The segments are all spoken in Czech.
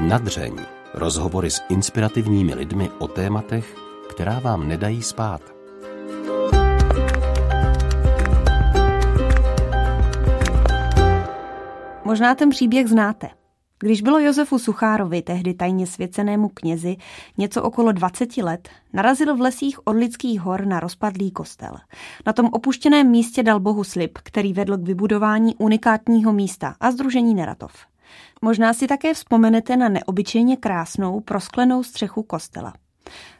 Nadřeň. Rozhovory s inspirativními lidmi o tématech, která vám nedají spát. Možná ten příběh znáte. Když bylo Josefu Suchárovi, tehdy tajně svěcenému knězi, něco okolo 20 let, narazil v lesích Orlických hor na rozpadlý kostel. Na tom opuštěném místě dal Bohu slib, který vedl k vybudování unikátního místa a združení Neratov. Možná si také vzpomenete na neobyčejně krásnou prosklenou střechu kostela.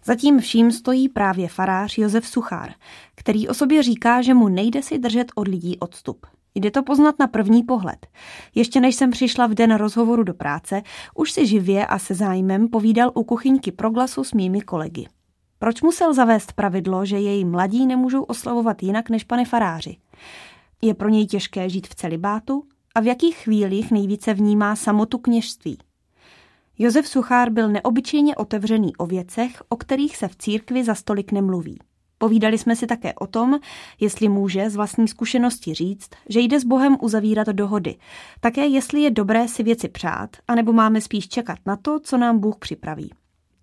Zatím vším stojí právě farář Josef Suchár, který o sobě říká, že mu nejde si držet od lidí odstup. Jde to poznat na první pohled. Ještě než jsem přišla v den rozhovoru do práce, už si živě a se zájmem povídal u kuchyňky proglasu s mými kolegy. Proč musel zavést pravidlo, že její mladí nemůžou oslavovat jinak než pane faráři? Je pro něj těžké žít v celibátu? A v jakých chvílích nejvíce vnímá samotu kněžství? Josef Suchár byl neobyčejně otevřený o věcech, o kterých se v církvi za stolik nemluví. Povídali jsme si také o tom, jestli může z vlastní zkušenosti říct, že jde s Bohem uzavírat dohody. Také jestli je dobré si věci přát, anebo máme spíš čekat na to, co nám Bůh připraví.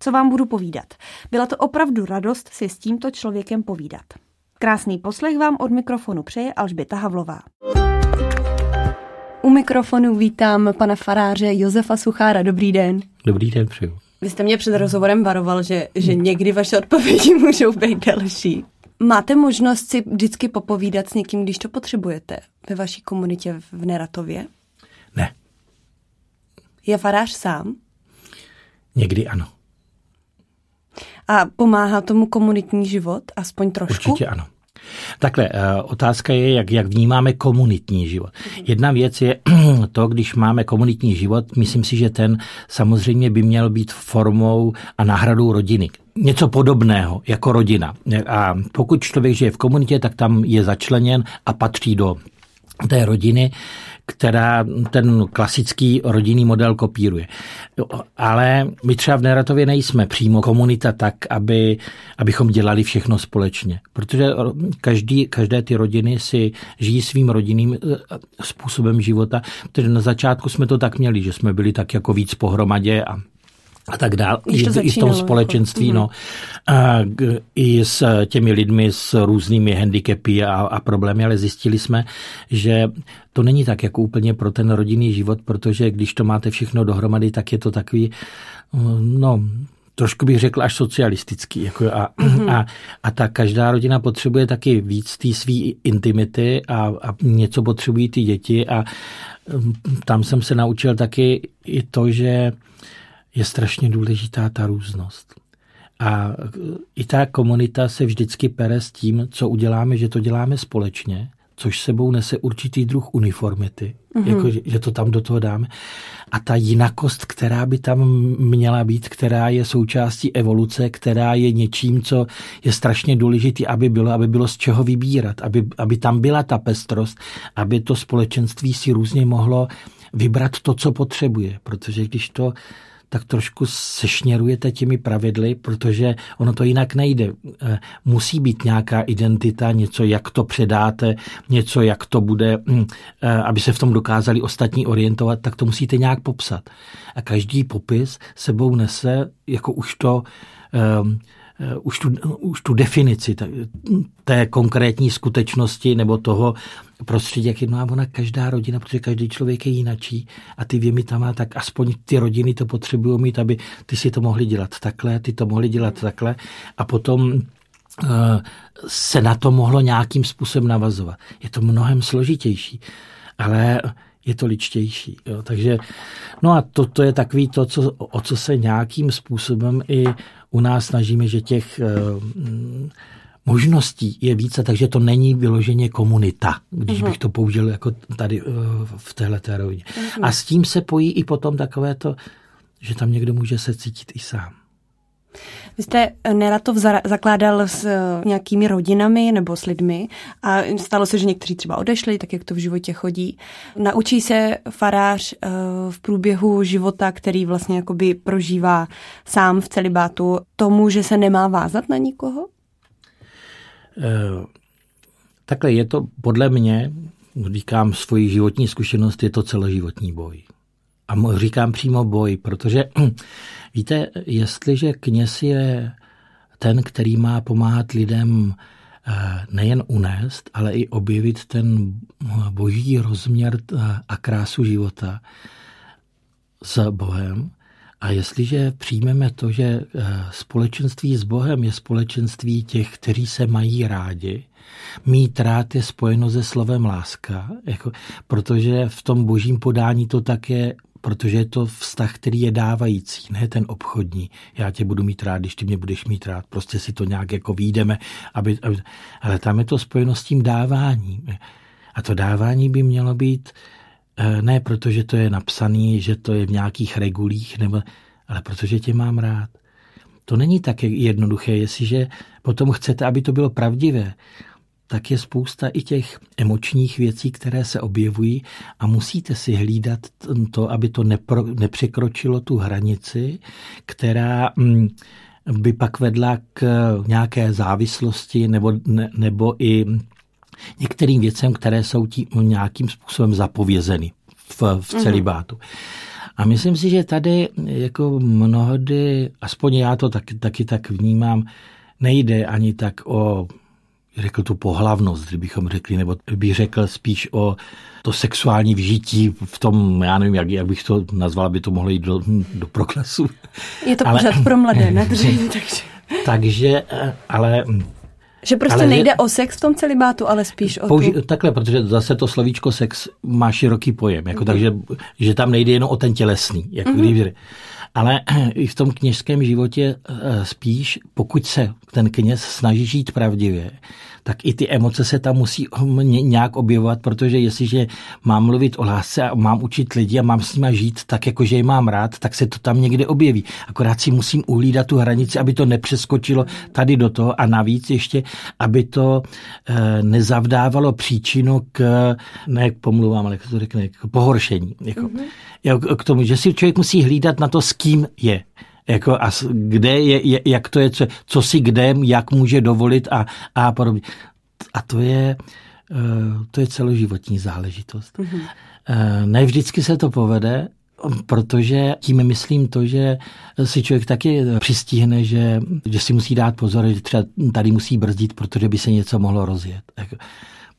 Co vám budu povídat? Byla to opravdu radost si s tímto člověkem povídat. Krásný poslech vám od mikrofonu přeje Alžběta Havlová. U mikrofonu vítám pana faráře Josefa Suchára. Dobrý den. Dobrý den, přeju. Vy jste mě před rozhovorem varoval, že, že někdy vaše odpovědi můžou být delší. Máte možnost si vždycky popovídat s někým, když to potřebujete ve vaší komunitě v Neratově? Ne. Je farář sám? Někdy ano. A pomáhá tomu komunitní život, aspoň trošku? Určitě ano. Takhle, eh, otázka je, jak, jak vnímáme komunitní život. Jedna věc je to, když máme komunitní život, myslím si, že ten samozřejmě by měl být formou a náhradou rodiny. Něco podobného jako rodina. A pokud člověk žije v komunitě, tak tam je začleněn a patří do té rodiny která ten klasický rodinný model kopíruje. Ale my třeba v Neratově nejsme přímo komunita tak, aby, abychom dělali všechno společně. Protože každý, každé ty rodiny si žijí svým rodinným eh, způsobem života. Protože na začátku jsme to tak měli, že jsme byli tak jako víc pohromadě a a tak dál, i, i v tom jako- společenství, jako, no. A, i s těmi lidmi s různými handicapy a, a problémy, ale zjistili jsme, že to není tak jako úplně pro ten rodinný život, protože když to máte všechno dohromady, tak je to takový, no, trošku bych řekl až socialistický. Jako a, mm-hmm. a, a ta každá rodina potřebuje taky víc té své intimity a, a něco potřebují ty děti a tam jsem se naučil taky i to, že je strašně důležitá ta různost. A i ta komunita se vždycky pere s tím, co uděláme, že to děláme společně, což sebou nese určitý druh uniformity, mm-hmm. jako, že to tam do toho dáme. A ta jinakost, která by tam měla být, která je součástí evoluce, která je něčím, co je strašně důležitý, aby bylo, aby bylo z čeho vybírat, aby, aby tam byla ta pestrost, aby to společenství si různě mohlo vybrat to, co potřebuje. Protože když to tak trošku sešněrujete těmi pravidly, protože ono to jinak nejde. Eh, musí být nějaká identita, něco, jak to předáte, něco, jak to bude, hm, eh, aby se v tom dokázali ostatní orientovat, tak to musíte nějak popsat. A každý popis sebou nese jako už to Eh, už tu, už tu definici té konkrétní skutečnosti nebo toho prostředí, jak jedná ona každá rodina, protože každý člověk je jinačí a ty věmi tam má, tak aspoň ty rodiny to potřebují mít, aby ty si to mohli dělat takhle, ty to mohli dělat takhle a potom eh, se na to mohlo nějakým způsobem navazovat. Je to mnohem složitější, ale je to ličtější. Jo. Takže, no a to, to je takový to, co, o co se nějakým způsobem i u nás snažíme, že těch eh, možností je více, takže to není vyloženě komunita, když uh-huh. bych to použil jako tady eh, v téhle rovině. Uh-huh. A s tím se pojí i potom takové to, že tam někdo může se cítit i sám. Vy jste Neratov zakládal s eh, nějakými rodinami nebo s lidmi a stalo se, že někteří třeba odešli, tak jak to v životě chodí. Naučí se farář eh, v průběhu života, který vlastně jakoby prožívá sám v celibátu, tomu, že se nemá vázat na nikoho? Eh, takhle je to podle mě, říkám svoji životní zkušenost, je to celoživotní boj. A říkám přímo boj, protože víte, jestliže kněz je ten, který má pomáhat lidem eh, nejen unést, ale i objevit ten boží rozměr eh, a krásu života s Bohem, a jestliže přijmeme to, že eh, společenství s Bohem je společenství těch, kteří se mají rádi, mít rád je spojeno se slovem láska, jako, protože v tom božím podání to tak je, protože je to vztah, který je dávající, ne ten obchodní. Já tě budu mít rád, když ty mě budeš mít rád. Prostě si to nějak jako výjdeme, aby, aby, ale tam je to spojeno s tím dáváním. A to dávání by mělo být Eh, ne protože to je napsaný, že to je v nějakých regulích, nebo, ale protože tě mám rád. To není tak jednoduché, jestliže potom chcete, aby to bylo pravdivé, tak je spousta i těch emočních věcí, které se objevují a musíte si hlídat to, aby to nepro, nepřekročilo tu hranici, která mm, by pak vedla k nějaké závislosti nebo, ne, nebo i některým věcem, které jsou tím nějakým způsobem zapovězeny v, v mhm. celibátu. A myslím si, že tady jako mnohdy, aspoň já to taky, taky tak vnímám, nejde ani tak o řekl tu pohlavnost, kdybychom řekli, nebo bych řekl spíš o to sexuální vžití v tom, já nevím, jak, jak bych to nazval, aby to mohlo jít do, do proklesu. Je to ale, pořád pro mladé, ne? takže... takže, ale že prostě ale nejde je, o sex v tom celibátu, ale spíš o použi- tu... Takhle, protože zase to slovíčko sex má široký pojem, jako, mm-hmm. takže že tam nejde jenom o ten tělesný. Jako mm-hmm. když, ale i v tom kněžském životě eh, spíš, pokud se ten kněz snaží žít pravdivě, tak i ty emoce se tam musí nějak objevovat, protože jestliže mám mluvit o lásce a mám učit lidi a mám s nimi žít tak, jako že je mám rád, tak se to tam někde objeví. Akorát si musím uhlídat tu hranici, aby to nepřeskočilo tady do toho a navíc ještě, aby to e, nezavdávalo příčinu k, ne k pomluvám, ale jak to řekne, k pohoršení. Jako, mm-hmm. K tomu, že si člověk musí hlídat na to, s kým je. Jako a kde je, jak to je, co, co si kde, jak může dovolit a, a podobně. A to je, eh, to je celoživotní záležitost. Mm-hmm. Ne vždycky se to povede, protože tím myslím to, že si člověk taky přistihne, že, že si musí dát pozor, že třeba tady musí brzdit, protože by se něco mohlo rozjet.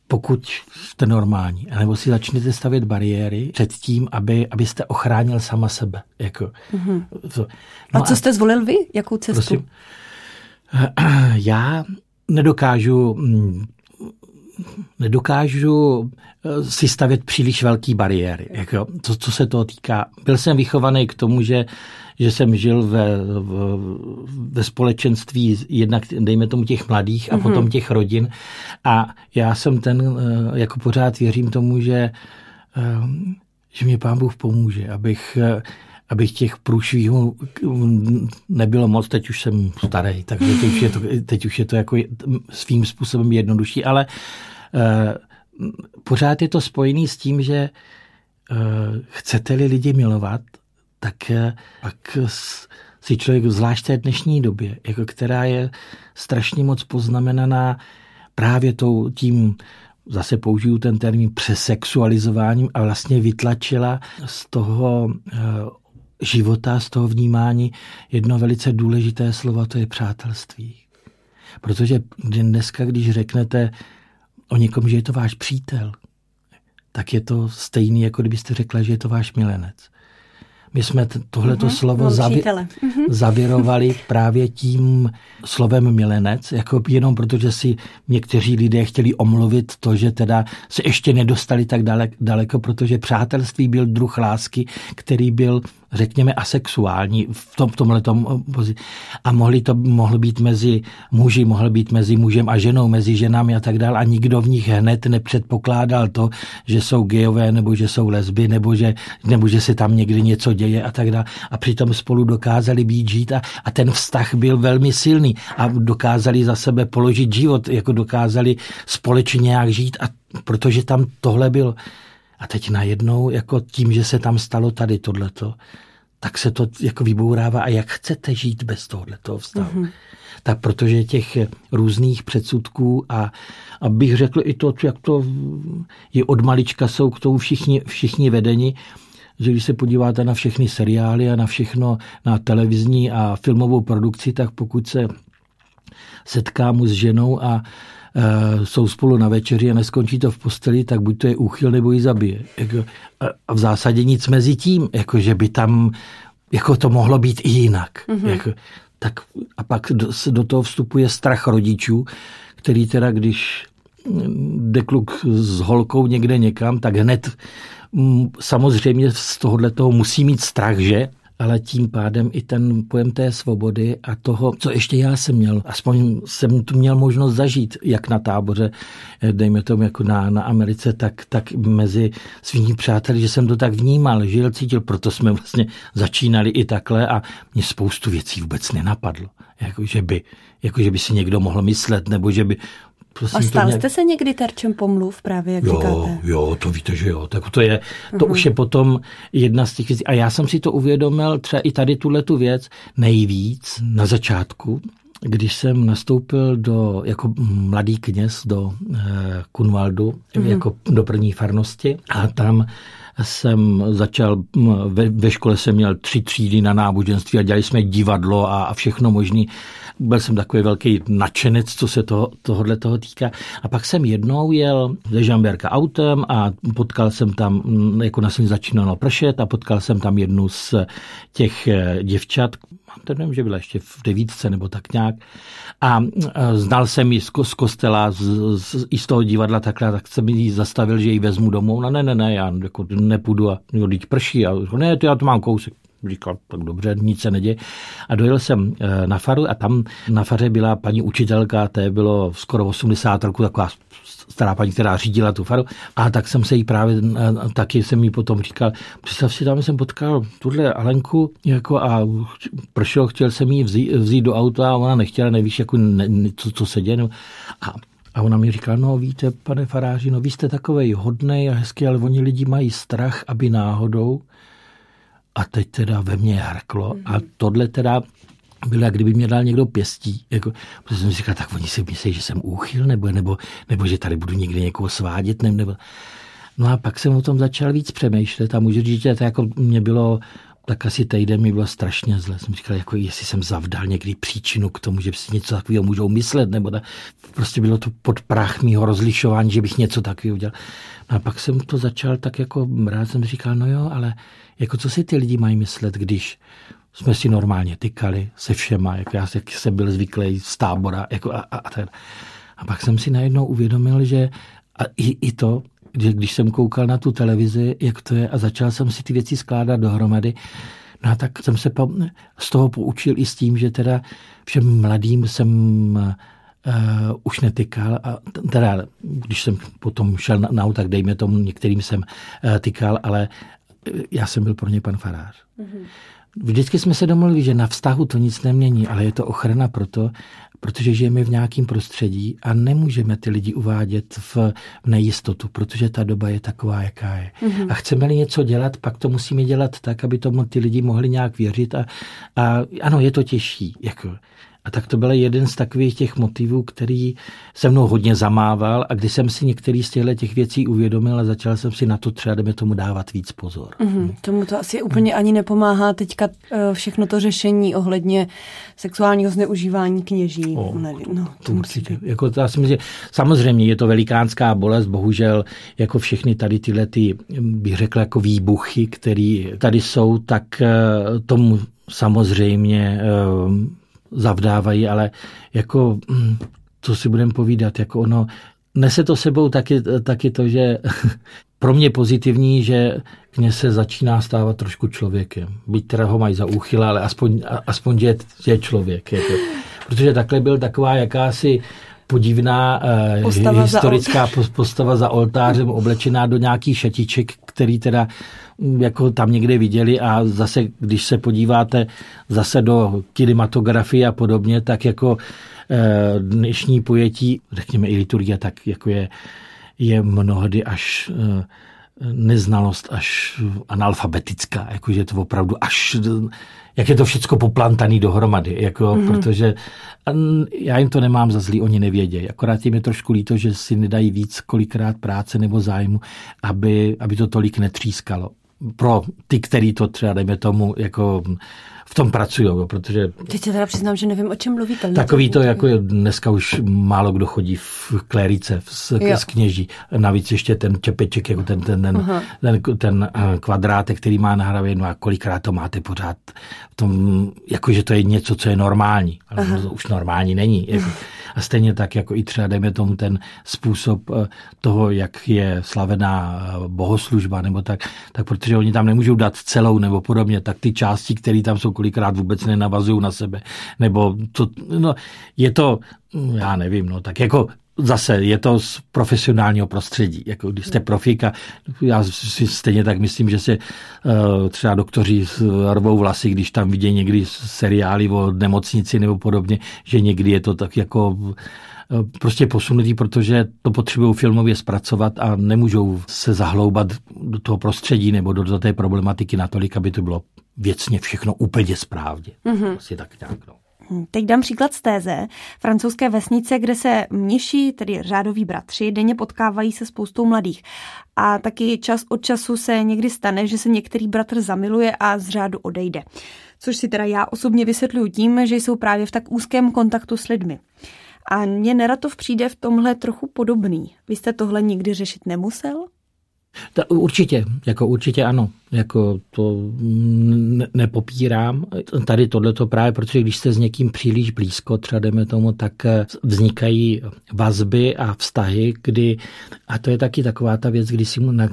Pokud jste normální, nebo si začnete stavět bariéry před tím, aby, abyste ochránil sama sebe. Jako, mm-hmm. to. No a co a, jste zvolil vy? Jakou cestu? Prosím, já nedokážu mm, nedokážu eh, si stavět příliš velký bariéry. Jako, to, co se toho týká. Byl jsem vychovaný k tomu, že že jsem žil ve, ve společenství jednak, dejme tomu, těch mladých a mm-hmm. potom těch rodin. A já jsem ten, eh, jako pořád věřím tomu, že, eh, že mě pán Bůh pomůže, abych abych těch průšvihů nebylo moc, teď už jsem starý, takže teď už je to, teď už je to jako svým způsobem jednodušší, ale uh, pořád je to spojený s tím, že uh, chcete-li lidi milovat, tak eh, pak si člověk, zvlášť té dnešní době, jako která je strašně moc poznamenaná právě tou, tím, zase použiju ten termín přesexualizováním a vlastně vytlačila z toho eh, života, z toho vnímání jedno velice důležité slovo, to je přátelství. Protože dneska, když řeknete o někom, že je to váš přítel, tak je to stejný, jako kdybyste řekla, že je to váš milenec. My jsme tohleto uh-huh, slovo zavi- uh-huh. zavirovali právě tím slovem milenec, jako jenom protože si někteří lidé chtěli omluvit to, že teda se ještě nedostali tak daleko, protože přátelství byl druh lásky, který byl řekněme, asexuální v, tom, v tomhle tom a mohli to mohl být mezi muži, mohl být mezi mužem a ženou, mezi ženami a tak dále a nikdo v nich hned nepředpokládal to, že jsou gejové nebo že jsou lesby nebo že, nebo že se tam někdy něco děje a tak dále a přitom spolu dokázali být žít a, a ten vztah byl velmi silný a dokázali za sebe položit život, jako dokázali společně nějak žít a protože tam tohle bylo. A teď najednou, jako tím, že se tam stalo tady tohleto, tak se to jako vybourává. A jak chcete žít bez tohoto vztahu? Mm-hmm. Tak protože těch různých předsudků a, a bych řekl i to, jak to je od malička, jsou k tomu všichni, všichni vedeni, že když se podíváte na všechny seriály a na všechno, na televizní a filmovou produkci, tak pokud se setkám s ženou a jsou spolu na večeři a neskončí to v posteli, tak buď to je úchyl, nebo ji zabije. Jako, a v zásadě nic mezi tím, jako že by tam jako to mohlo být i jinak. Mm-hmm. Jako, tak a pak do, do toho vstupuje strach rodičů, který teda, když jde kluk s holkou někde někam, tak hned mm, samozřejmě z tohohle toho musí mít strach, že? Ale tím pádem i ten pojem té svobody a toho, co ještě já jsem měl, aspoň jsem tu měl možnost zažít, jak na táboře, eh, dejme tomu jako na, na Americe, tak, tak mezi svými přáteli, že jsem to tak vnímal, žil, cítil, proto jsme vlastně začínali i takhle a mě spoustu věcí vůbec nenapadlo. Jako, že by, jako, že by si někdo mohl myslet, nebo že by Prosím, a stal nějak... jste se někdy terčem pomluv právě, jak jo, říkáte? Jo, to víte, že jo. Tak to je, to uh-huh. už je potom jedna z těch věcí. A já jsem si to uvědomil třeba i tady tuhle tu věc nejvíc na začátku, když jsem nastoupil do, jako mladý kněz do eh, Kunvaldu, uh-huh. jako do první farnosti a tam jsem začal, ve, ve škole jsem měl tři třídy na náboženství a dělali jsme divadlo a, a všechno možné byl jsem takový velký nadšenec, co se toho, tohohle toho týká. A pak jsem jednou jel ze Žamberka autem a potkal jsem tam, jako na jsem začínalo pršet a potkal jsem tam jednu z těch eh, děvčat, to nevím, že byla ještě v devítce nebo tak nějak. A eh, znal jsem ji z, z kostela, z, z, i z toho divadla takhle, tak jsem ji zastavil, že ji vezmu domů. No ne, ne, ne, já jako nepůjdu a no, teď prší. A ne, to já to mám kousek říkal, tak dobře, nic se neděje. A dojel jsem eh, na faru a tam na faře byla paní učitelka, to bylo skoro 80 roku, taková stará paní, která řídila tu faru. A tak jsem se jí právě, eh, taky jsem jí potom říkal, představ si, tam jsem potkal tuhle Alenku jako a pršel, chtěl jsem jí vzít, vzít do auta a ona nechtěla, nevíš, jako ne, co, co se děje. A a ona mi říká, no víte, pane faráři, no vy jste takovej hodnej a hezký, ale oni lidi mají strach, aby náhodou a teď teda ve mně harklo a mhm. tohle teda bylo, jak kdyby mě dal někdo pěstí. Jako, protože jsem si říkal, tak oni si myslí, že jsem úchyl, nebo, nebo, nebo že tady budu někdy někoho svádět, nebo, nebo. No a pak jsem o tom začal víc přemýšlet a můžu říct, že to jako mě bylo tak asi týden mi bylo strašně zle. Jsem říkal, jako jestli jsem zavdal někdy příčinu k tomu, že si něco takového můžou myslet, nebo da, prostě bylo to pod prach mýho rozlišování, že bych něco takového udělal. No a pak jsem to začal tak jako rád jsem říkal, no jo, ale jako co si ty lidi mají myslet, když jsme si normálně tykali se všema, jako já jsem byl zvyklý z tábora. Jako a, a, a, a pak jsem si najednou uvědomil, že a i, i to, že když jsem koukal na tu televizi, jak to je, a začal jsem si ty věci skládat dohromady, no a tak jsem se z toho poučil i s tím, že teda všem mladým jsem uh, už netykal, a teda když jsem potom šel na, na tak dejme tomu, některým jsem uh, tykal, ale já jsem byl pro ně pan farář. Mm-hmm. Vždycky jsme se domluvili, že na vztahu to nic nemění, ale je to ochrana proto, protože žijeme v nějakém prostředí a nemůžeme ty lidi uvádět v nejistotu, protože ta doba je taková, jaká je. Mm-hmm. A chceme-li něco dělat, pak to musíme dělat tak, aby tomu ty lidi mohli nějak věřit a, a ano, je to těžší. Jako. A tak to byl jeden z takových těch motivů, který se mnou hodně zamával a když jsem si některý z těchto těch věcí uvědomil a začal jsem si na to třeba, jdeme tomu dávat víc pozor. Mm-hmm. Tomu to asi úplně ani nepomáhá teďka eh, všechno to řešení ohledně sexuálního zneužívání kněží. O, no, to určitě. Jako to, já si myslím, samozřejmě je to velikánská bolest, bohužel jako všechny tady tyhle, ty, bych řekl, jako výbuchy, které tady jsou, tak eh, tomu samozřejmě eh, zavdávají, ale jako, hm, co si budeme povídat, jako ono, nese to sebou taky, taky to, že pro mě pozitivní, že kně se začíná stávat trošku člověkem. Byť teda ho mají za úchyla, ale aspoň, aspoň že, je, že je člověk. Jako. Protože takhle byl taková jakási podivná eh, postava historická za postava za oltářem, oblečená do nějakých šatiček, který teda jako tam někde viděli a zase, když se podíváte zase do kinematografie a podobně, tak jako eh, dnešní pojetí, řekněme i liturgie, tak jako je, je mnohdy až eh, neznalost až analfabetická, jakože je to opravdu až, jak je to všechno poplantaný dohromady, jako, mm-hmm. protože já jim to nemám za zlý, oni nevědějí. Akorát jim je trošku líto, že si nedají víc kolikrát práce nebo zájmu, aby, aby to tolik netřískalo pro ty, který to třeba, dejme tomu, jako v tom pracují, protože... Teď se teda přiznám, že nevím, o čem mluvíte. Takový to, jako dneska už málo kdo chodí v klérice s, s kněží. Navíc ještě ten čepeček, jako ten, ten, ten, ten, ten eh, kvadrátek, který má na hlavě, no a kolikrát to máte pořád v tom, jako že to je něco, co je normální. Ale to už normální není. Jako. A stejně tak, jako i třeba, dejme tomu ten způsob eh, toho, jak je slavená eh, bohoslužba, nebo tak, tak protože oni tam nemůžou dát celou nebo podobně, tak ty části, které tam jsou kolikrát vůbec nenavazují na sebe. Nebo to, no, je to, já nevím, no, tak jako zase je to z profesionálního prostředí. Jako když jste profíka, já si stejně tak myslím, že se uh, třeba doktoři rvou vlasy, když tam vidějí někdy seriály o nemocnici nebo podobně, že někdy je to tak jako eh, prostě posunutý, protože to potřebují filmově zpracovat a nemůžou se zahloubat do toho prostředí nebo do, do té problematiky natolik, aby to bylo věcně všechno úplně správně. Mm-hmm. Asi tak nějak, no. Hm, teď dám příklad z téze. Francouzské vesnice, kde se mniši, tedy řádoví bratři, denně potkávají se spoustou mladých. A taky čas od času se někdy stane, že se některý bratr zamiluje a z řádu odejde. Což si teda já osobně vysvětluju tím, že jsou právě v tak úzkém kontaktu s lidmi. A mně Neratov přijde v tomhle trochu podobný. Vy jste tohle nikdy řešit nemusel? Ta, určitě, jako určitě ano, jako to ne, nepopírám. Tady tohleto právě, protože když jste s někým příliš blízko, třeba jdeme tomu, tak eh, vznikají vazby a vztahy, kdy, a to je taky taková ta věc, kdy si, na,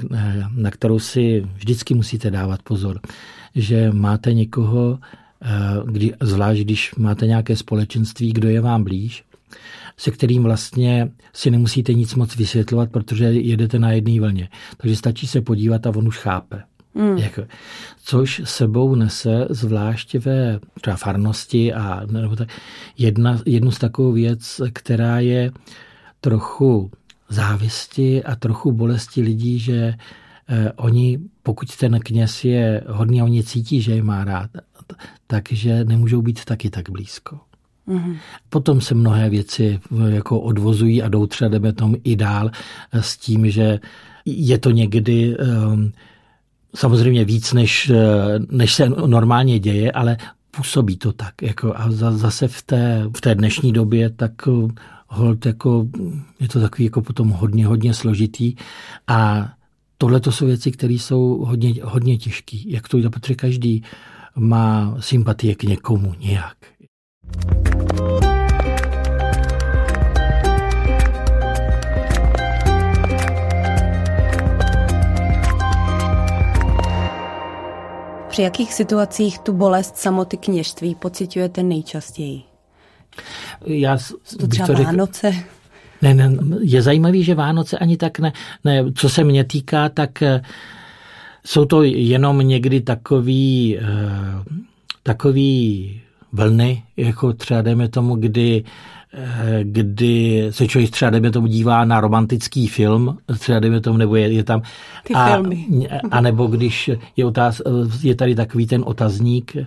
na kterou si vždycky musíte dávat pozor, že máte někoho, eh, kdy, zvlášť když máte nějaké společenství, kdo je vám blíž, se kterým vlastně si nemusíte nic moc vysvětlovat, protože jedete na jedné vlně. Takže stačí se podívat a on už chápe. Mm. Jako, což sebou nese zvláště ve třeba farnosti a nebo tak, jedna, jednu z takovou věc, která je trochu závisti a trochu bolesti lidí, že eh, oni, pokud ten kněz je hodný a oni cítí, že je má rád, takže nemůžou být taky tak blízko. Mm-hmm. Potom se mnohé věci eh, jako odvozují a jdou třeba jdeme tomu i dál eh, s tím, že je to někdy um, samozřejmě víc, než, eh, než se normálně děje, ale působí to tak. Jako a zase v té, v té dnešní době tak hold jako, je to takový jako potom hodně, hodně složitý a tohle to jsou věci, které jsou hodně, hodně těžké. Jak to jde, protože každý má sympatie k někomu nějak. Při jakých situacích tu bolest samoty kněžství pocitujete nejčastěji? Já to třeba to řekl, Vánoce? Ne, ne, je zajímavý, že Vánoce ani tak ne. ne co se mě týká, tak eh, jsou to jenom někdy takový, eh, takový vlny, jako třeba dejme tomu, kdy eh, kdy se člověk třeba, dejme tomu, dívá na romantický film, třeba, dejme tomu, nebo je, je tam... Ty a, filmy. A nebo když je, otáz, je tady takový ten otazník,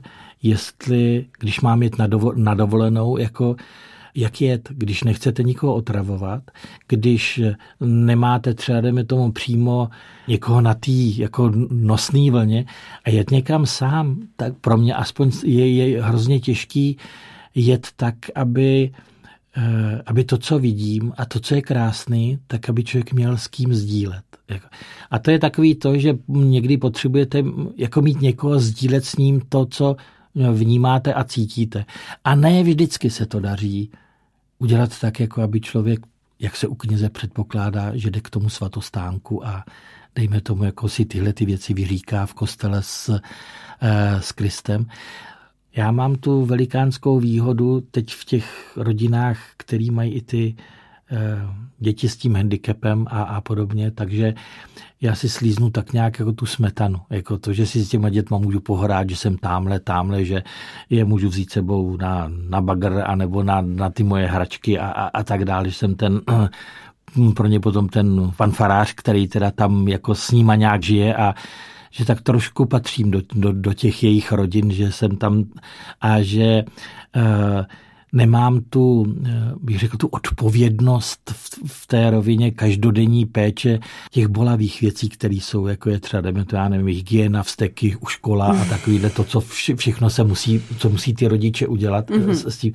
jestli, když mám jít na, dovo, na dovolenou, jako jak jet, když nechcete nikoho otravovat, když nemáte třeba, jdeme tomu přímo někoho na té jako nosný vlně a jet někam sám, tak pro mě aspoň je, je hrozně těžký jet tak, aby, eh, aby to, co vidím a to, co je krásný, tak aby člověk měl s kým sdílet. A to je takový to, že někdy potřebujete jako mít někoho sdílet s ním to, co vnímáte a cítíte. A ne vždycky se to daří udělat tak, jako aby člověk, jak se u kněze předpokládá, že jde k tomu svatostánku a dejme tomu, jako si tyhle ty věci vyříká v kostele s, eh, s Kristem. Já mám tu velikánskou výhodu teď v těch rodinách, který mají i ty děti s tím handicapem a, a podobně, takže já si slíznu tak nějak jako tu smetanu, jako to, že si s těma dětma můžu pohrát, že jsem tamhle, tamhle, že je můžu vzít sebou na, na bagr anebo na, na ty moje hračky a, a, a tak dále, že jsem ten pro ně potom ten fanfarář, který teda tam jako s nima nějak žije a že tak trošku patřím do, do, do těch jejich rodin, že jsem tam a že uh, nemám tu, eh, bych řekl, tu odpovědnost v, té rovině každodenní péče těch bolavých věcí, které jsou, jako je třeba, to, já nevím, hygiena, vsteky, u škola a takovýhle to, co vše, všechno se musí, co musí ty rodiče udělat mm-hmm. s, s tím.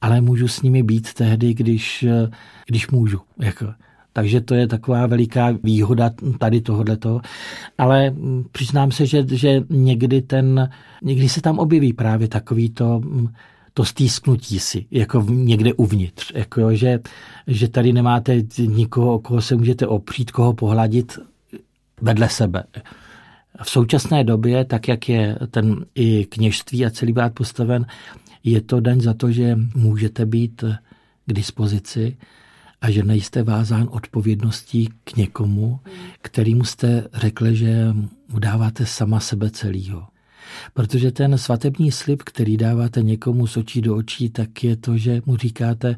Ale můžu s nimi být tehdy, když, eh, když můžu. Jako. Takže to je taková veliká výhoda tady tohoto. Ale mm, přiznám se, že, že někdy, ten, někdy se tam objeví právě takový to, mm, to stýsknutí si, jako někde uvnitř. Jako, že, že tady nemáte nikoho, o koho se můžete opřít, koho pohladit vedle sebe. V současné době, tak jak je ten i kněžství a celý bát postaven, je to daň za to, že můžete být k dispozici a že nejste vázán odpovědností k někomu, kterýmu jste řekli, že mu dáváte sama sebe celýho. Protože ten svatební slib, který dáváte někomu z očí do očí, tak je to, že mu říkáte,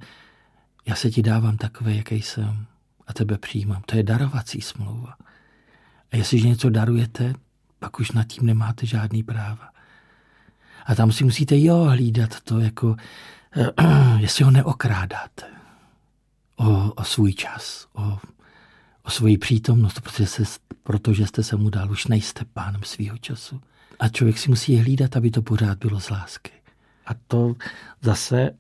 já se ti dávám takový, jaký jsem a tebe přijímám. To je darovací smlouva. A jestliže něco darujete, pak už nad tím nemáte žádný práva. A tam si musíte jo hlídat to, jako jestli ho neokrádáte o, o svůj čas, o, o svoji přítomnost, protože, se, protože jste se mu dal, už nejste pánem svého času. A člověk si musí hlídat, aby to pořád bylo z lásky. A to zase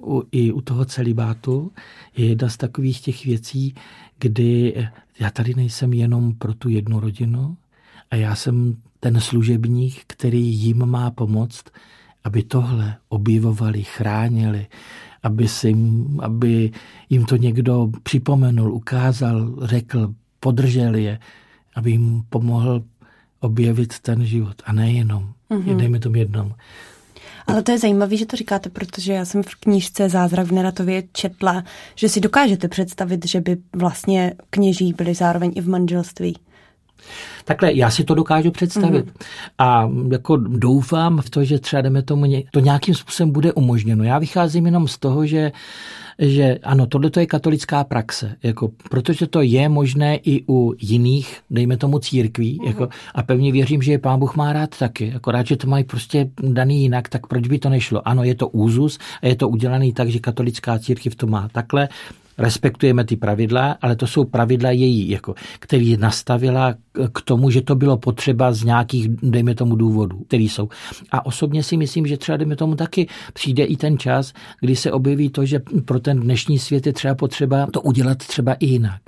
u, i u toho celibátu je jedna z takových těch věcí, kdy já tady nejsem jenom pro tu jednu rodinu a já jsem ten služebník, který jim má pomoct, aby tohle objevovali, chránili, aby, si, aby jim to někdo připomenul, ukázal, řekl, podržel je, aby jim pomohl objevit ten život a nejenom, mm-hmm. dejme tomu jednom. Ale to je zajímavé, že to říkáte, protože já jsem v knížce Zázrak v Neratově četla, že si dokážete představit, že by vlastně kněží byli zároveň i v manželství. Takhle, já si to dokážu představit. Mm-hmm. A jako doufám v to, že třeba jdeme tomu, to nějakým způsobem bude umožněno. Já vycházím jenom z toho, že že ano, tohle je katolická praxe, jako, protože to je možné i u jiných, dejme tomu církví, mm-hmm. jako, a pevně věřím, že je pán Bůh má rád taky, akorát, že to mají prostě daný jinak, tak proč by to nešlo? Ano, je to úzus a je to udělaný tak, že katolická církev to má takhle, respektujeme ty pravidla, ale to jsou pravidla její, jako, který nastavila k tomu, že to bylo potřeba z nějakých, dejme tomu, důvodů, který jsou. A osobně si myslím, že třeba, dejme tomu, taky přijde i ten čas, kdy se objeví to, že pro ten dnešní svět je třeba potřeba to udělat třeba i jinak.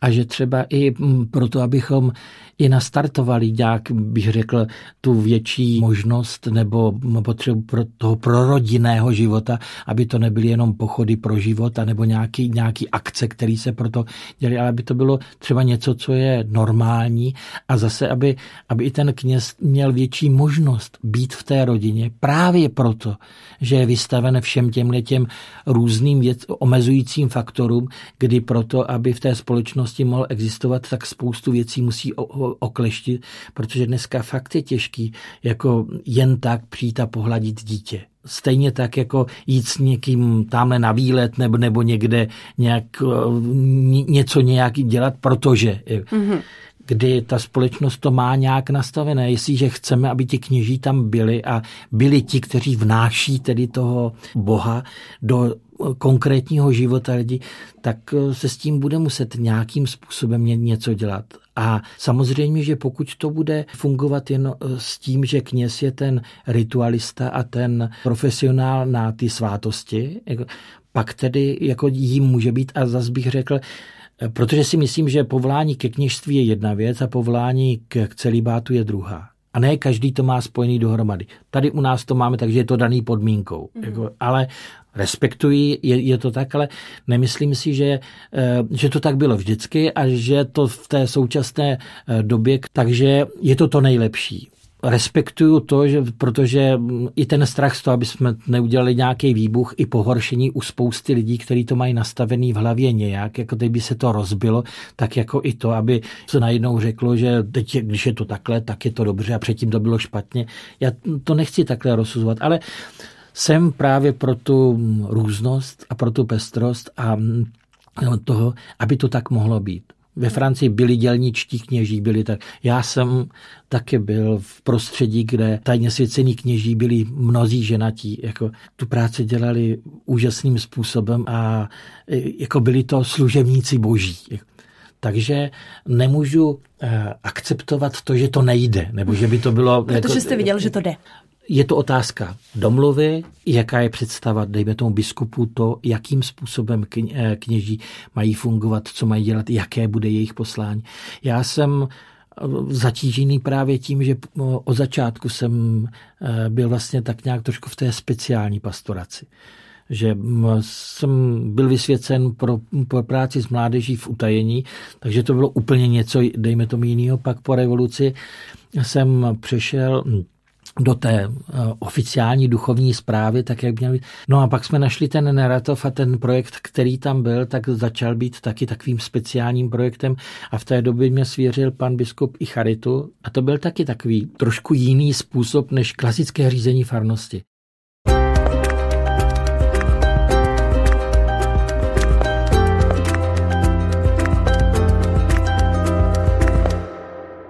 A že třeba i proto, abychom i nastartovali nějak, bych řekl, tu větší možnost nebo potřebu pro toho prorodinného života, aby to nebyly jenom pochody pro život, nebo nějaký, nějaký akce, které se proto dělají, ale aby to bylo třeba něco, co je normální a zase, aby, aby i ten kněz měl větší možnost být v té rodině právě proto, že je vystaven všem těmhle těm různým věc, omezujícím faktorům, kdy proto, aby v té společnosti mohl existovat, tak spoustu věcí musí okleštit, protože dneska fakt je těžký jako jen tak přijít a pohladit dítě. Stejně tak jako jít s někým tamhle na výlet nebo, nebo někde nějak, něco nějak dělat, protože mm-hmm kdy ta společnost to má nějak nastavené. Jestliže chceme, aby ti kněží tam byli a byli ti, kteří vnáší tedy toho Boha do konkrétního života lidí, tak se s tím bude muset nějakým způsobem něco dělat. A samozřejmě, že pokud to bude fungovat jen s tím, že kněz je ten ritualista a ten profesionál na ty svátosti, jako, pak tedy jako jím může být a zas bych řekl, Protože si myslím, že povolání ke kněžství je jedna věc a povolání k celibátu je druhá. A ne každý to má spojený dohromady. Tady u nás to máme, takže je to daný podmínkou. Mm. Jako, ale respektuji, je, je to tak, ale nemyslím si, že, eh, že to tak bylo vždycky a že to v té současné eh, době, takže je to to nejlepší respektuju to, že, protože i ten strach z toho, aby jsme neudělali nějaký výbuch, i pohoršení u spousty lidí, kteří to mají nastavený v hlavě nějak, jako kdyby se to rozbilo, tak jako i to, aby se najednou řeklo, že teď, když je to takhle, tak je to dobře a předtím to bylo špatně. Já to nechci takhle rozsuzovat, ale jsem právě pro tu různost a pro tu pestrost a toho, aby to tak mohlo být. Ve Francii byli dělničtí kněží, byli tak. Já jsem taky byl v prostředí, kde tajně svěcený kněží byli mnozí ženatí. Jako tu práci dělali úžasným způsobem a jako byli to služebníci boží. Takže nemůžu eh, akceptovat to, že to nejde, nebo že by to bylo... Protože jako, jste viděl, že to jde. Je to otázka domluvy, jaká je představa, dejme tomu biskupu, to, jakým způsobem eh, kněží mají fungovat, co mají dělat, jaké bude jejich poslání. Já jsem eh, zatížený právě tím, že od začátku jsem byl vlastně tak nějak trošku v té speciální pastoraci že jsem byl vysvěcen pro, pro práci s mládeží v utajení, takže to bylo úplně něco, dejme tomu jiného. Pak po revoluci jsem přešel do té eh, oficiální duchovní zprávy, tak jak měl být. No a pak jsme našli ten narrativ a ten projekt, který tam byl, tak začal být taky takovým speciálním projektem a v té době mě svěřil pan biskup i charitu a to byl taky takový trošku jiný způsob než klasické řízení farnosti.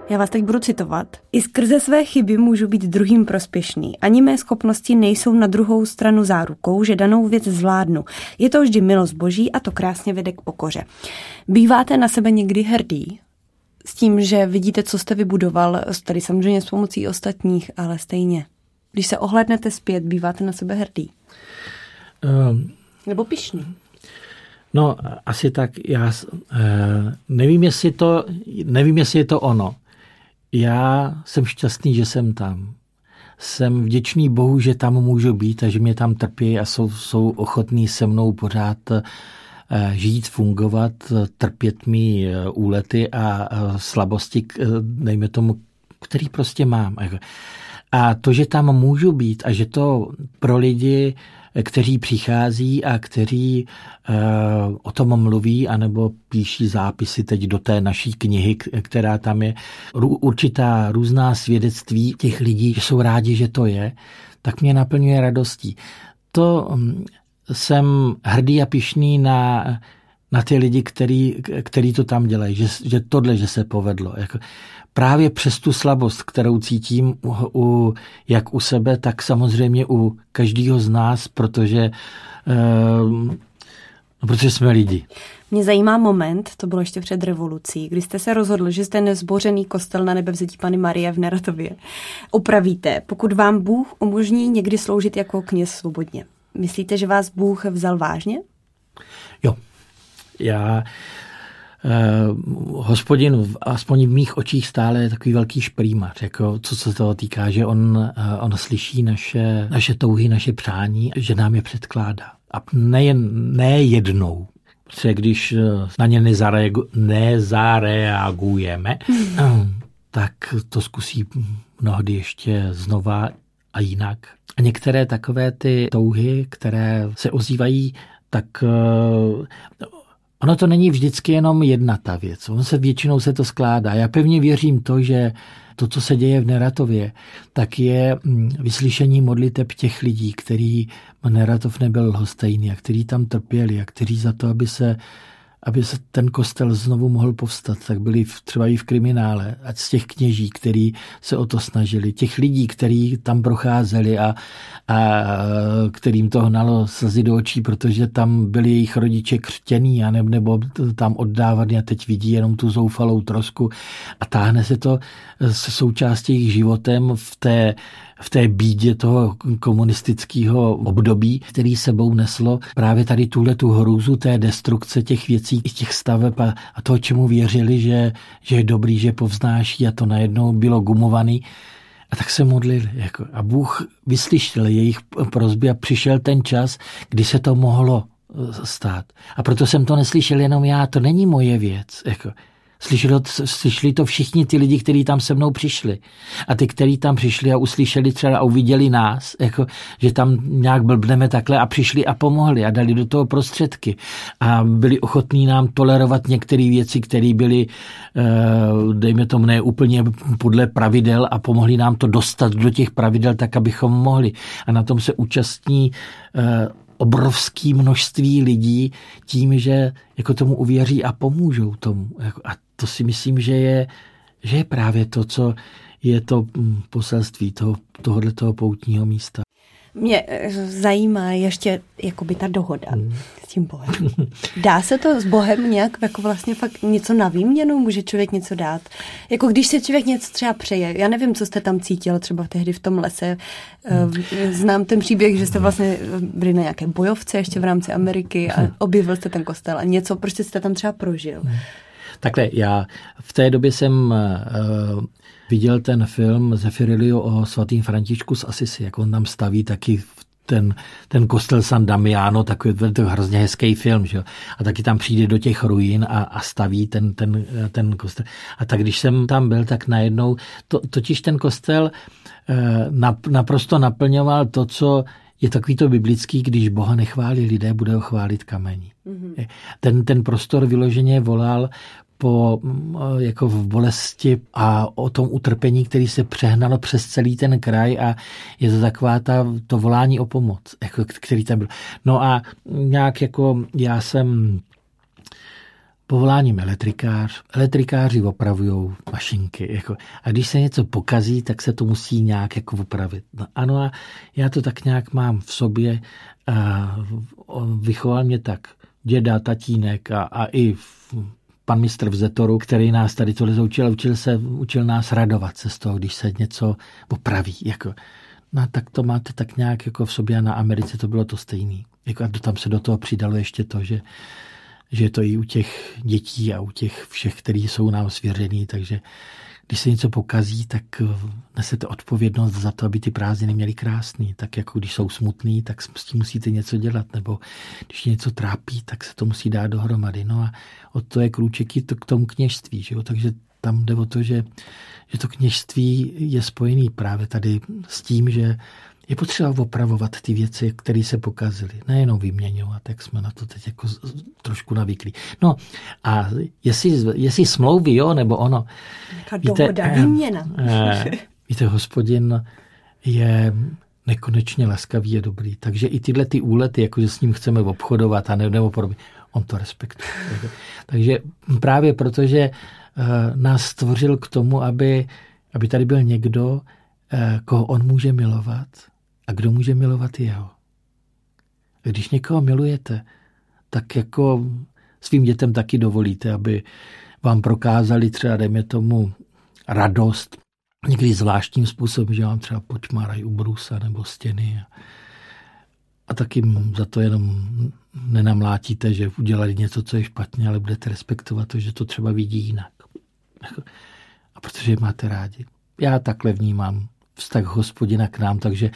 Já vás teď budu citovat. I skrze své chyby můžu být druhým prospěšný. Ani mé schopnosti nejsou na druhou stranu zárukou, že danou věc zvládnu. Je to vždy milost boží a to krásně vede k pokoře. Býváte na sebe někdy hrdý? S tím, že vidíte, co jste vybudoval, tady samozřejmě s pomocí ostatních, ale stejně. Když se ohlednete zpět, býváte na sebe hrdý? Um, Nebo pišný? No, asi tak. Já uh, nevím, jestli to, nevím, jestli je to ono. Já jsem šťastný, že jsem tam. Jsem vděčný Bohu, že tam můžu být a že mě tam trpí a jsou, jsou ochotní se mnou pořád eh, žít, fungovat, trpět mi eh, úlety a slabosti, dejme tomu, který prostě mám. A to, že tam můžu být a že to pro lidi kteří přichází a kteří uh, o tom mluví, anebo píší zápisy teď do té naší knihy, která tam je. Určitá různá svědectví těch lidí, že jsou rádi, že to je, tak mě naplňuje radostí. To um, jsem hrdý a pišný na na ty lidi, který, který to tam dělají, že, že tohle, že se povedlo. Jako, právě přes tu slabost, kterou cítím u, u, jak u sebe, tak samozřejmě u každého z nás, protože, uh, protože jsme lidi. Mě zajímá moment, to bylo ještě před revolucí, kdy jste se rozhodl, že jste nezbořený kostel na nebevzetí Pany Marie v Neratově opravíte, pokud vám Bůh umožní někdy sloužit jako kněz svobodně. Myslíte, že vás Bůh vzal vážně? Jo. Já Eh, hospodin, aspoň v mých očích stále je takový velký šprýmař, jako co se toho týká, že on, eh, on slyší naše, naše touhy, naše přání, že nám je předkládá. A nejen, ne jednou, protože když eh, na ně nezareagu, nezareagujeme, mm. tak to zkusí mnohdy ještě znova a jinak. A některé takové ty touhy, které se ozývají, tak Ono to není vždycky jenom jedna ta věc. On se většinou se to skládá. Já pevně věřím to, že to, co se děje v Neratově, tak je mm, vyslyšení modliteb těch lidí, který Neratov nebyl lhostejný a který tam trpěli a kteří za to, aby se aby se ten kostel znovu mohl povstat, tak byli v, třeba i v kriminále, ať z těch kněží, kteří se o to snažili, těch lidí, kteří tam procházeli a, a kterým to hnalo slzy do očí, protože tam byli jejich rodiče křtěný a nebo, nebo tam oddávaný a teď vidí jenom tu zoufalou trosku. A táhne se to se součástí jejich životem v té v té bídě toho komunistického období, který sebou neslo právě tady tuhle tu hrůzu té destrukce těch věcí, těch staveb a, a toho, čemu věřili, že, že je dobrý, že povznáší a to najednou bylo gumovaný. A tak se modlili. Jako, a Bůh vyslyšel jejich prozby a přišel ten čas, kdy se to mohlo eh, stát. A proto jsem to neslyšel jenom já, to není moje věc. Jako, Slyšeli, slyšeli to všichni ty lidi, kteří tam se mnou přišli. A ty, kteří tam přišli a uslyšeli třeba a uviděli nás, jako, že tam nějak blbneme takhle a přišli a pomohli a dali do toho prostředky. A byli ochotní nám tolerovat některé věci, které byly, eh, dejme tomu, ne úplně podle pravidel a pomohli nám to dostat do těch pravidel tak, abychom mohli. A na tom se účastní eh, obrovské množství lidí tím, že jako tomu uvěří a pomůžou tomu. Jako, a to si myslím, že je, že je právě to, co je to mm, poselství toho, tohohle toho poutního místa. Mě eh, zajímá ještě jakoby ta dohoda hmm. s tím Bohem. Dá se to s Bohem nějak jako vlastně fakt něco na výměnu? Může člověk něco dát? Jako když se člověk něco třeba přeje. Já nevím, co jste tam cítil třeba tehdy v tom lese. Hmm. Znám ten příběh, že jste vlastně byli na nějaké bojovce ještě v rámci Ameriky a hmm. objevil jste ten kostel a něco prostě jste tam třeba prožil. Takhle, já v té době jsem uh, viděl ten film Zefirilio o svatým Františku z Asisi, jak on tam staví taky ten, ten kostel San Damiano, takový to hrozně hezký film, že? a taky tam přijde do těch ruin a, a staví ten, ten, ten kostel. A tak když jsem tam byl, tak najednou, to, totiž ten kostel eh, naprosto naplňoval to, co je takový to biblický, když Boha nechválí lidé, bude ho chválit kamení. Mm-hmm. Ten, ten prostor vyloženě volal po, jako v bolesti a o tom utrpení, který se přehnalo přes celý ten kraj a je to taková ta, to volání o pomoc, jako, který tam byl. No a nějak jako já jsem povoláním elektrikář. Elektrikáři opravují mašinky. Jako, a když se něco pokazí, tak se to musí nějak jako opravit. No, ano a já to tak nějak mám v sobě. A vychoval mě tak děda, tatínek a, a i v, pan mistr v Zetoru, který nás tady tohle učil, učil, se, učil nás radovat se z toho, když se něco opraví. Jako, no tak to máte tak nějak jako v sobě a na Americe to bylo to stejné. Jako, a tam se do toho přidalo ještě to, že, že je to i u těch dětí a u těch všech, kteří jsou nám svěřený, takže když se něco pokazí, tak eh, nesete odpovědnost za to, aby ty prázdniny měly krásný. Tak jako když jsou smutný, tak s tím musíte něco dělat. Nebo když něco trápí, tak se to musí dát dohromady. No a od to je krůček to k tomu kněžství. Že jo? Takže tam jde o to, že, že to kněžství je spojený právě tady s tím, že je potřeba opravovat ty věci, které se pokazily, nejenom vyměňovat, jak jsme na to teď jako trošku navyklí. No a jestli, jestli smlouvy, jo, nebo ono. Jaká dohoda, víte, výměna. Eh, víte, hospodin je nekonečně laskavý a dobrý. Takže i tyhle ty úlety, jako že s ním chceme obchodovat a ne, nebo podobně, on to respektuje. Takže právě protože eh, nás stvořil k tomu, aby, aby tady byl někdo, eh, koho on může milovat, a kdo může milovat jeho? Když někoho milujete, tak jako svým dětem taky dovolíte, aby vám prokázali třeba, dejme tomu, radost, někdy zvláštním způsobem, že vám třeba počmárají u brusa nebo stěny. A, a taky za to jenom nenamlátíte, že udělali něco, co je špatně, ale budete respektovat to, že to třeba vidí jinak. A protože je máte rádi. Já takhle vnímám vztah hospodina k nám, takže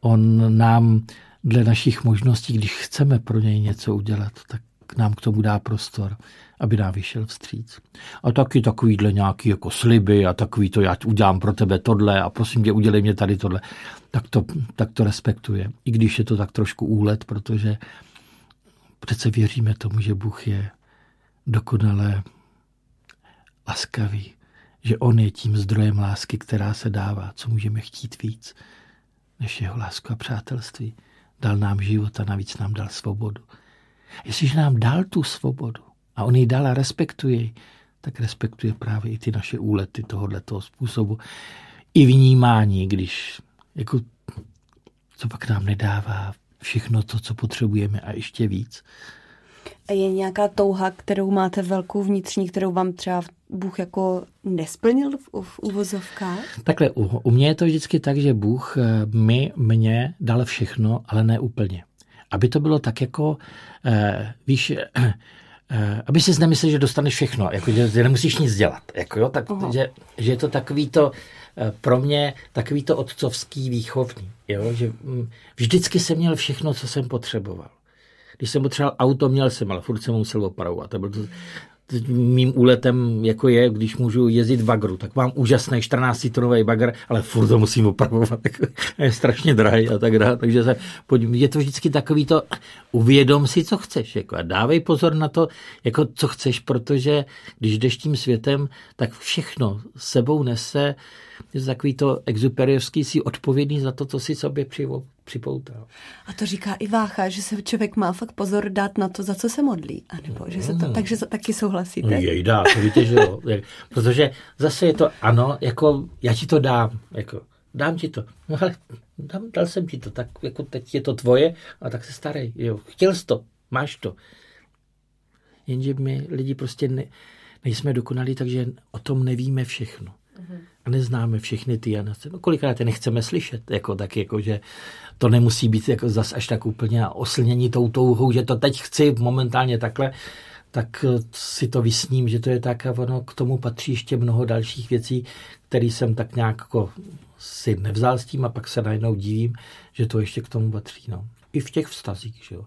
on nám dle našich možností, když chceme pro něj něco udělat, tak nám k tomu dá prostor, aby nám vyšel vstříc. A taky takovýhle nějaký jako sliby a takový to, já udělám pro tebe tohle a prosím tě, udělej mě tady tohle, tak to, tak to respektuje. I když je to tak trošku úlet, protože přece věříme tomu, že Bůh je dokonale laskavý, že on je tím zdrojem lásky, která se dává. Co můžeme chtít víc, než jeho lásku a přátelství. Dal nám život a navíc nám dal svobodu. Jestliže nám dal tu svobodu a on ji dal a respektuje ji, tak respektuje právě i ty naše úlety tohohle toho způsobu. I vnímání, když jako, co pak nám nedává všechno to, co potřebujeme a ještě víc. A je nějaká touha, kterou máte velkou vnitřní, kterou vám třeba Bůh jako nesplnil v, v uvozovkách? Takhle, u, u mě je to vždycky tak, že Bůh eh, mi, mě dal všechno, ale ne úplně. Aby to bylo tak jako, eh, víš, eh, eh, aby si nemyslel, že dostaneš všechno, jako, že, že nemusíš nic dělat. Jako, jo, tak, že, že je to takový to, eh, pro mě takový to otcovský výchovný. Jo, že mm, vždycky jsem měl všechno, co jsem potřeboval. Když jsem potřeboval auto, měl jsem, ale furt jsem musel opravovat. To byl to, mým úletem jako je, když můžu jezdit bagru, tak mám úžasný 14 tonový bagr, ale furt to musím opravovat, je strašně drahý a tak dále, takže se je to vždycky takový to, uvědom si, co chceš, jako a dávej pozor na to, jako co chceš, protože když jdeš tím světem, tak všechno sebou nese, je to takový to exuperiovský si odpovědný za to, co si sobě připoutal. A to říká i Vácha, že se člověk má fakt pozor dát na to, za co se modlí. A nebo, že se to, Mm. takže taky souhlasíte? Jejda, to víte, že jo. Protože zase je to, ano, jako já ti to dám, jako dám ti to. No ale dám, dal jsem ti to, tak jako teď je to tvoje, a tak se starej, jo. Chtěl jsi to, máš to. Jenže my lidi prostě ne, nejsme dokonalí, takže o tom nevíme všechno. A neznáme všechny ty Janace. No kolikrát je nechceme slyšet, jako tak jako, že to nemusí být jako zas až tak úplně oslnění tou touhou, že to teď chci momentálně takhle, tak eh, si to vysním, že to je tak a ono k tomu patří ještě mnoho dalších věcí, které jsem tak nějak jako si nevzal s tím a pak se najednou divím, že to ještě k tomu patří. No. I v těch vztazích, že jo.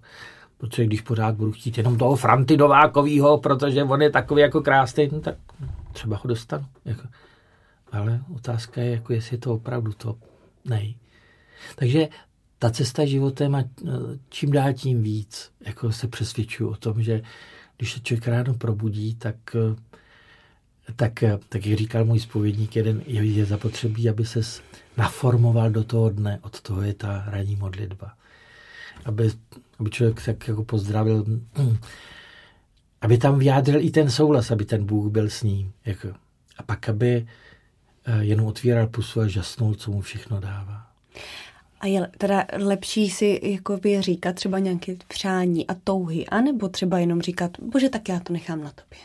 Protože když pořád budu chtít jenom toho Franty Novákovýho, protože on je takový jako krásný, no tak třeba ho dostanu. Jako. Ale otázka je, jako jestli je to opravdu to nej. Takže ta cesta životem a eh, čím dál tím víc jako se přesvědčuju o tom, že když se člověk ráno probudí, tak, eh, tak, eh, tak jak říkal můj spovědník jeden, je, zapotřebí, aby se naformoval do toho dne. Od toho je ta ranní modlitba. Aby, aby člověk tak jako pozdravil, aby tam vyjádřil i ten souhlas, aby ten Bůh byl s ním. Jako. A pak, aby jenom otvíral pusu a žasnul, co mu všechno dává. A je teda lepší si jakoby říkat třeba nějaké přání a touhy, anebo třeba jenom říkat, bože, tak já to nechám na tobě.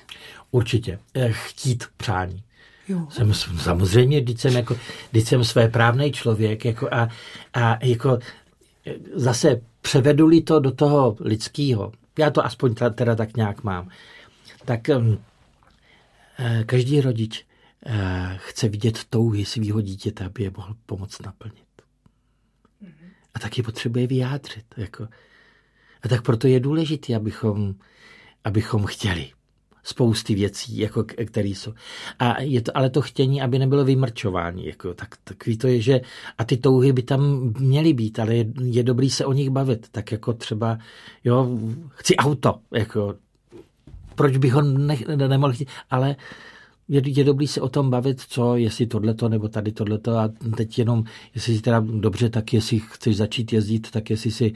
Určitě. Eh, Chtít přání. Jo. Jsem, samozřejmě, když jsem, jako, když jsem své právný člověk jako a, a jako eh, zase převedu-li to do toho lidského, já to aspoň teda, teda tak nějak mám, tak um, eh, každý rodič eh, chce vidět touhy svého dítěte, aby je mohl pomoct naplnit. A taky potřebuje vyjádřit. Jako. A tak proto je důležité, abychom, abychom chtěli spousty věcí, jako, které jsou. A je to, ale to chtění, aby nebylo vymrčování. Jako, tak, takový to je, že a ty touhy by tam měly být, ale je, je dobrý se o nich bavit. Tak jako třeba, jo, chci auto, jako, proč bych ho ne, ne, nemohl chtít, ale je, je dobrý se o tom bavit, co, jestli tohleto nebo tady tohleto a teď jenom, jestli si teda dobře, tak jestli chceš začít jezdit, tak jestli si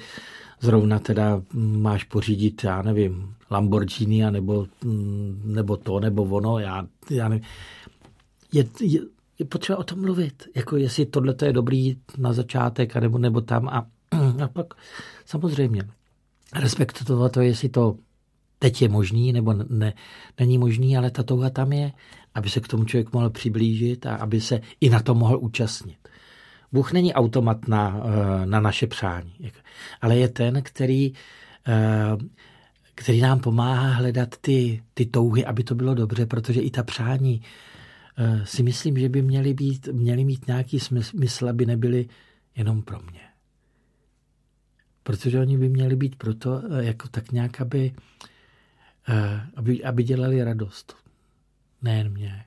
zrovna teda máš pořídit, já nevím, Lamborghini, a nebo, mm, nebo to, nebo ono, já, já nevím. Je, je, je potřeba o tom mluvit, jako jestli tohleto je dobrý na začátek, nebo, nebo tam a, a pak samozřejmě respektovat to, jestli to teď je možný, nebo ne, není možný, ale ta touha tam je, aby se k tomu člověk mohl přiblížit a aby se i na to mohl účastnit. Bůh není automat na, eh, na naše přání, ale je ten, který, eh, který nám pomáhá hledat ty, ty touhy, aby to bylo dobře, protože i ta přání eh, si myslím, že by měly, být, měly mít nějaký smysl, aby nebyly jenom pro mě. Protože oni by měli být proto, jako tak nějak, aby, aby, aby dělali radost. Nejen mě.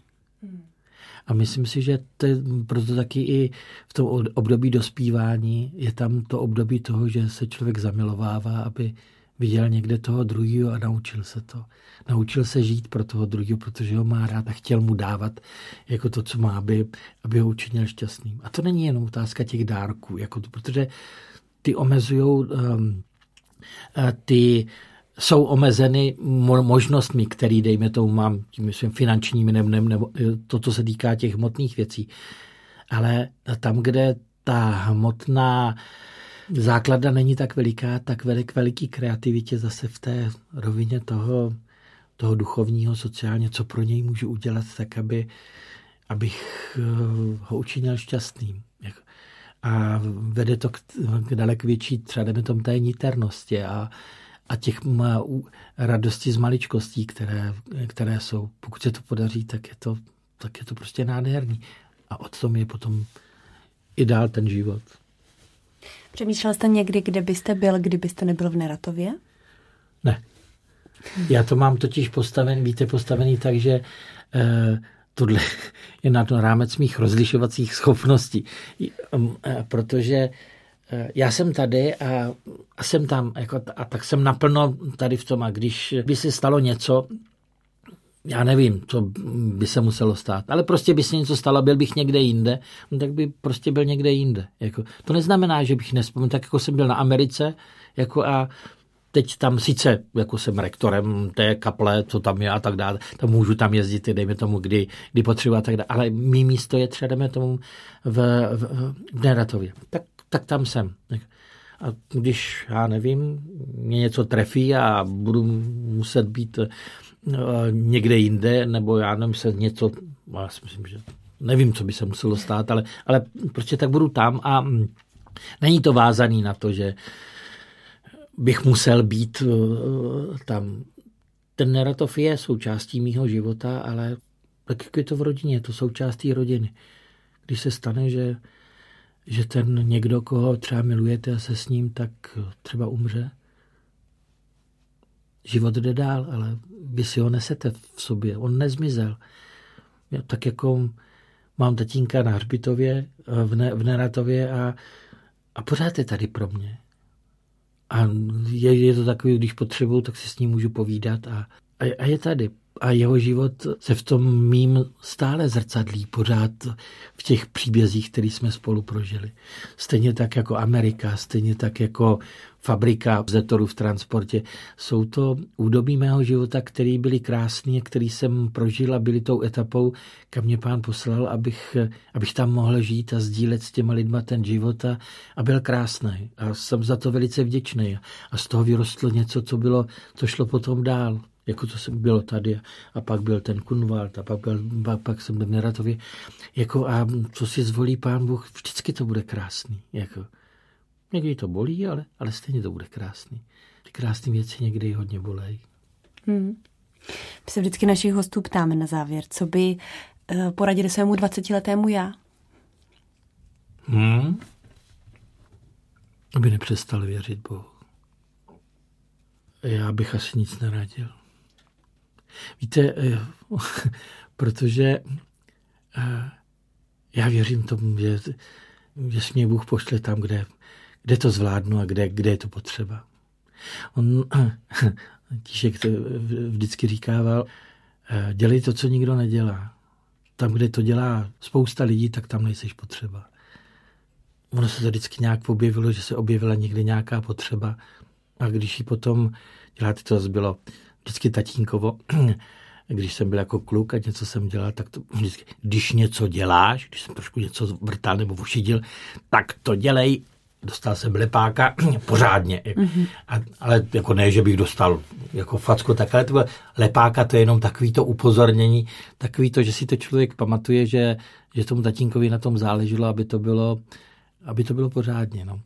A myslím si, že to je proto taky i v tom období dospívání je tam to období toho, že se člověk zamilovává, aby viděl někde toho druhého a naučil se to. Naučil se žít pro toho druhého, protože ho má rád a chtěl mu dávat jako to, co má, aby, aby ho učinil šťastným. A to není jenom otázka těch dárků, jako to, protože ty omezují um, ty jsou omezeny možnostmi, které, dejme tomu, mám tím myslím, finančními nebo, nebo to, co se týká těch hmotných věcí. Ale tam, kde ta hmotná základa není tak veliká, tak vede k veliký kreativitě zase v té rovině toho, toho duchovního, sociálně, co pro něj můžu udělat, tak aby, abych ho učinil šťastným. A vede to k, k dalek větší, třeba tomu té niternosti a, a těch radosti z maličkostí, které, které jsou. Pokud se to podaří, tak je to, tak je to prostě nádherný. A od tom je potom i dál ten život. Přemýšlel jste někdy, kde byste byl, kdybyste nebyl v Neratově? Ne. Já to mám totiž postavený, víte, postavený tak, že eh, tohle je na rámec mých rozlišovacích schopností. Eh, protože já jsem tady a, a jsem tam jako, a tak jsem naplno tady v tom a když by se stalo něco, já nevím, co by se muselo stát, ale prostě by se něco stalo, byl bych někde jinde, no tak by prostě byl někde jinde. Jako, to neznamená, že bych nespomněl, tak jako jsem byl na Americe jako a teď tam sice, jako jsem rektorem té kaple, co tam je a tak dále, tam můžu tam jezdit, dejme tomu, kdy, kdy potřebuji a tak dále, ale mý místo je třeba, dejme tomu, v, v, v Neratově. Tak, tak tam jsem. A když, já nevím, mě něco trefí a budu muset být eh, někde jinde, nebo já nevím, se něco, já si myslím, že nevím, co by se muselo stát, ale, ale prostě tak budu tam a není to vázaný na to, že bych musel být eh, tam. Ten Neratov je součástí mýho života, ale tak je to v rodině, to součástí rodiny. Když se stane, že, že ten někdo, koho třeba milujete a se s ním, tak třeba umře. Život jde dál, ale vy si ho nesete v sobě. On nezmizel. Tak jako mám tatínka na Hřbitově, v, ne, v Neratově a, a pořád je tady pro mě. A je, je to takový, když potřebuju, tak si s ním můžu povídat a, a, a je tady. A jeho život se v tom mým stále zrcadlí pořád v těch příbězích, které jsme spolu prožili. Stejně tak jako Amerika, stejně tak jako fabrika Zetoru v transportě. Jsou to údobí mého života, které byly krásné, který jsem prožil a byly tou etapou, kam mě pán poslal, abych, abych tam mohl žít a sdílet s těma lidma ten život a, a byl krásný. A jsem za to velice vděčný. A z toho vyrostlo něco, co, bylo, co šlo potom dál jako to bylo tady a pak byl ten Kunwald a pak, byl, pak, pak jsem byl v Neratově. Jako a co si zvolí pán Bůh, vždycky to bude krásný. Jako. Někdy to bolí, ale, ale stejně to bude krásný. Ty krásné věci někdy hodně bolejí. Hmm. My se vždycky našich hostů ptáme na závěr, co by uh, poradili svému 20-letému já? Hmm. Aby nepřestal věřit Bohu. Já bych asi nic neradil. Víte, eh, protože eh, já věřím tomu, že, že mě Bůh pošle tam, kde, kde to zvládnu a kde, kde je to potřeba. On, Tíšek to vždycky říkával, eh, dělej to, co nikdo nedělá. Tam, kde to dělá spousta lidí, tak tam nejseš potřeba. Ono se to vždycky nějak objevilo, že se objevila někde nějaká potřeba a když ji potom děláte, to bylo vždycky tatínkovo, když jsem byl jako kluk a něco jsem dělal, tak to vždycky, když něco děláš, když jsem trošku něco vrtal nebo ušidil, tak to dělej. Dostal jsem lepáka pořádně. Mm-hmm. A, ale jako ne, že bych dostal jako facku, tak ale to bylo, lepáka to je jenom takový to upozornění, takový to, že si to člověk pamatuje, že, že tomu tatínkovi na tom záleželo, aby to bylo, aby to bylo pořádně. No.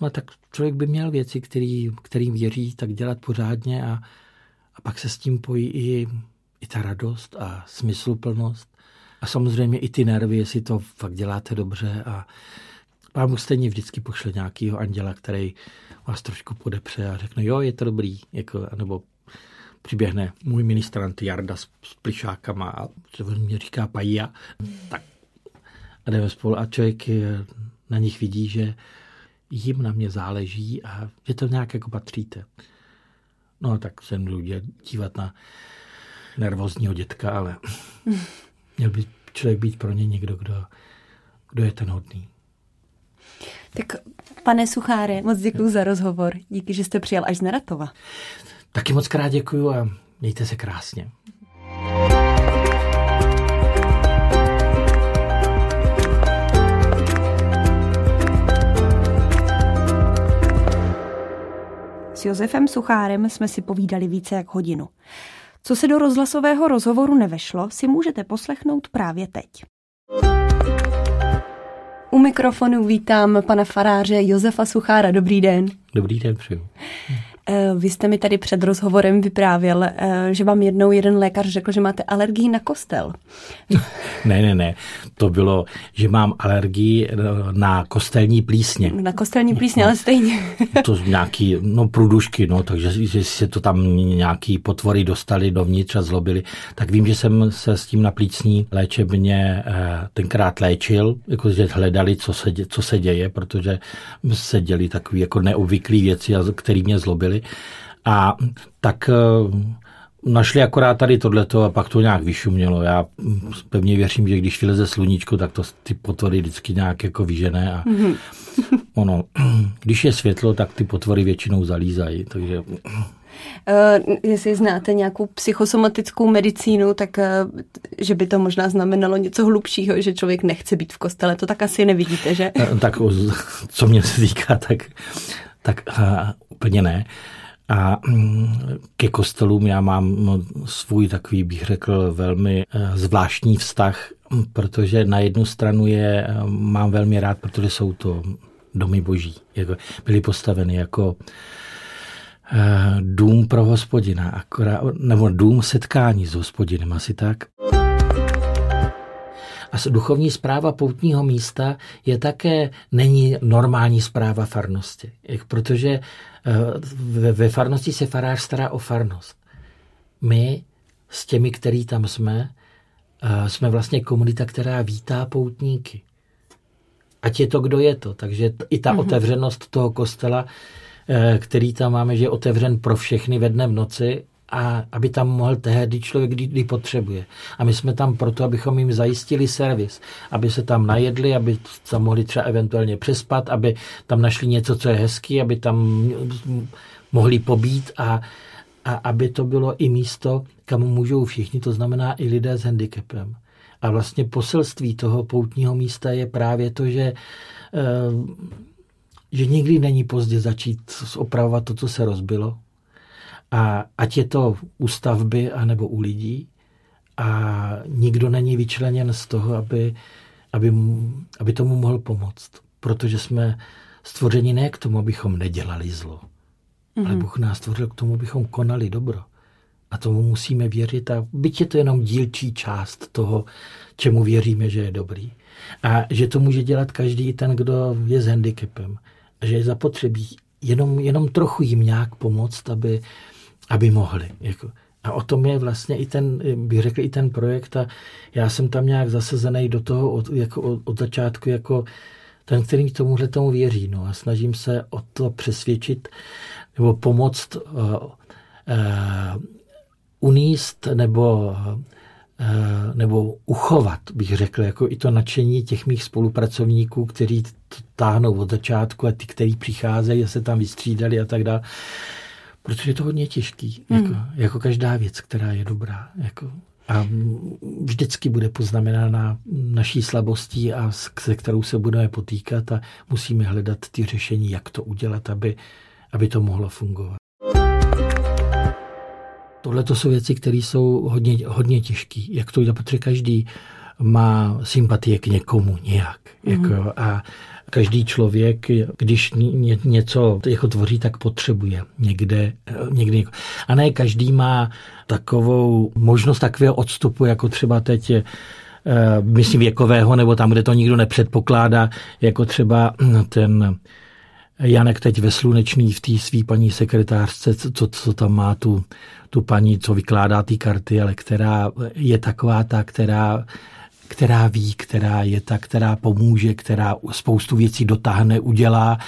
no a tak člověk by měl věci, který, kterým věří, tak dělat pořádně a, a pak se s tím pojí i, i ta radost a smysluplnost. A samozřejmě i ty nervy, jestli to fakt děláte dobře. A pán Bůh stejně vždycky pošle nějakého anděla, který vás trošku podepře a řekne, jo, je to dobrý. Jako, nebo přiběhne můj ministrant Jarda s, s plišákama a co mě říká pají tak a jdeme spolu a člověk na nich vidí, že jim na mě záleží a že to nějak jako patříte. No tak se jdu dívat na nervózního dětka, ale měl by člověk být pro ně někdo, kdo, kdo je ten hodný. Tak pane Sucháre, moc děkuji za rozhovor. Díky, že jste přijel až z Neratova. Taky moc krát děkuji a mějte se krásně. Josefem Suchárem jsme si povídali více jak hodinu. Co se do rozhlasového rozhovoru nevešlo, si můžete poslechnout právě teď. U mikrofonu vítám pana faráře Josefa Suchára. Dobrý den. Dobrý den, přeju. Eh, vy jste mi tady před rozhovorem vyprávěl, eh, že vám jednou jeden lékař řekl, že máte alergii na kostel. Ne, ne, ne. To bylo, že mám alergii eh, na kostelní plísně. Na kostelní plísně, no. ale stejně. To nějaký, no průdušky, no, takže že se to tam nějaký potvory dostali dovnitř a zlobili. Tak vím, že jsem se s tím na plícní léčebně tenkrát léčil, jakože hledali, co se, co se děje, protože se děli takové jako neobvyklé věci, které mě zlobily. A tak eh, našli akorát tady tohleto a pak to nějak vyšumělo. Já pevně věřím, že když vyleze sluníčko, tak to ty potvory vždycky nějak jako vyžené a mm-hmm. ono, když je světlo, tak ty potvory většinou zalízají, takže Uh, jestli znáte nějakou psychosomatickou medicínu, tak uh, že by to možná znamenalo něco hlubšího, že člověk nechce být v kostele. To tak asi nevidíte, že? Uh, tak co mě se týká, tak, tak uh, úplně ne. A mm, ke kostelům já mám no, svůj takový, bych řekl, velmi zvláštní vztah, protože na jednu stranu je mám velmi rád, protože jsou to domy boží. Jako, byly postaveny jako Eh, dům pro hospodina, akorát, nebo dům setkání s hospodinem, asi tak. A duchovní zpráva poutního místa je také, není normální zpráva farnosti, protože eh, ve farnosti se farář stará o farnost. My s těmi, který tam jsme, eh, jsme vlastně komunita, která vítá poutníky. Ať je to, kdo je to. Takže i ta mm-hmm. otevřenost toho kostela Eh, který tam máme, že je otevřen pro všechny ve dne v noci a aby tam mohl tehdy člověk, kdy, kdy potřebuje. A my jsme tam proto, abychom jim zajistili servis, aby se tam najedli, aby tam mohli třeba eventuálně přespat, aby tam našli něco, co je hezký, aby tam mohli pobít a, a aby to bylo i místo, kam můžou všichni, to znamená i lidé s handicapem. A vlastně poselství toho poutního místa je právě to, že eh, že nikdy není pozdě začít opravovat to, co se rozbilo. A ať je to u stavby anebo u lidí. A nikdo není vyčleněn z toho, aby, aby, aby tomu mohl pomoct. Protože jsme stvořeni ne k tomu, abychom nedělali zlo. Mm-hmm. Ale mhm. Bůh nás stvořil k tomu, abychom konali dobro. A tomu musíme věřit. A byť je to jenom dílčí část toho, čemu věříme, že je dobrý. A že to může dělat každý ten, kdo je s handicapem že je zapotřebí jenom, jenom trochu jim nějak pomoct, aby, aby mohli. Jako. A o tom je vlastně i ten, bych řekl, i ten projekt a já jsem tam nějak zasazený do toho od, jako od, od začátku jako ten, který tomuhle tomu věří. No a snažím se o to přesvědčit nebo pomoct uh, uh, uníst nebo Eh, nebo uchovat, bych řekl, jako i to nadšení těch mých spolupracovníků, kteří to táhnou od začátku a ty, kteří přicházejí a se tam vystřídali a tak dále. Protože je to hodně těžký, mm. jako, jako každá věc, která je dobrá. Jako, a vždycky bude poznamenána naší slabostí a se kterou se budeme potýkat a musíme hledat ty řešení, jak to udělat, aby, aby to mohlo fungovat. Tohle to jsou věci, které jsou hodně, hodně těžké. Jak to udělat, protože každý má sympatie k někomu nějak. Mm. Jako, a každý člověk, když něco jako tvoří, tak potřebuje někde, někde. A ne každý má takovou možnost takového odstupu, jako třeba teď eh, myslím věkového, nebo tam, kde to nikdo nepředpokládá, jako třeba ten Janek teď ve Slunečný v té svý paní sekretářce, co, co tam má tu, tu paní, co vykládá ty karty, ale která je taková ta, která která ví, která je ta, která pomůže, která spoustu věcí dotáhne, udělá.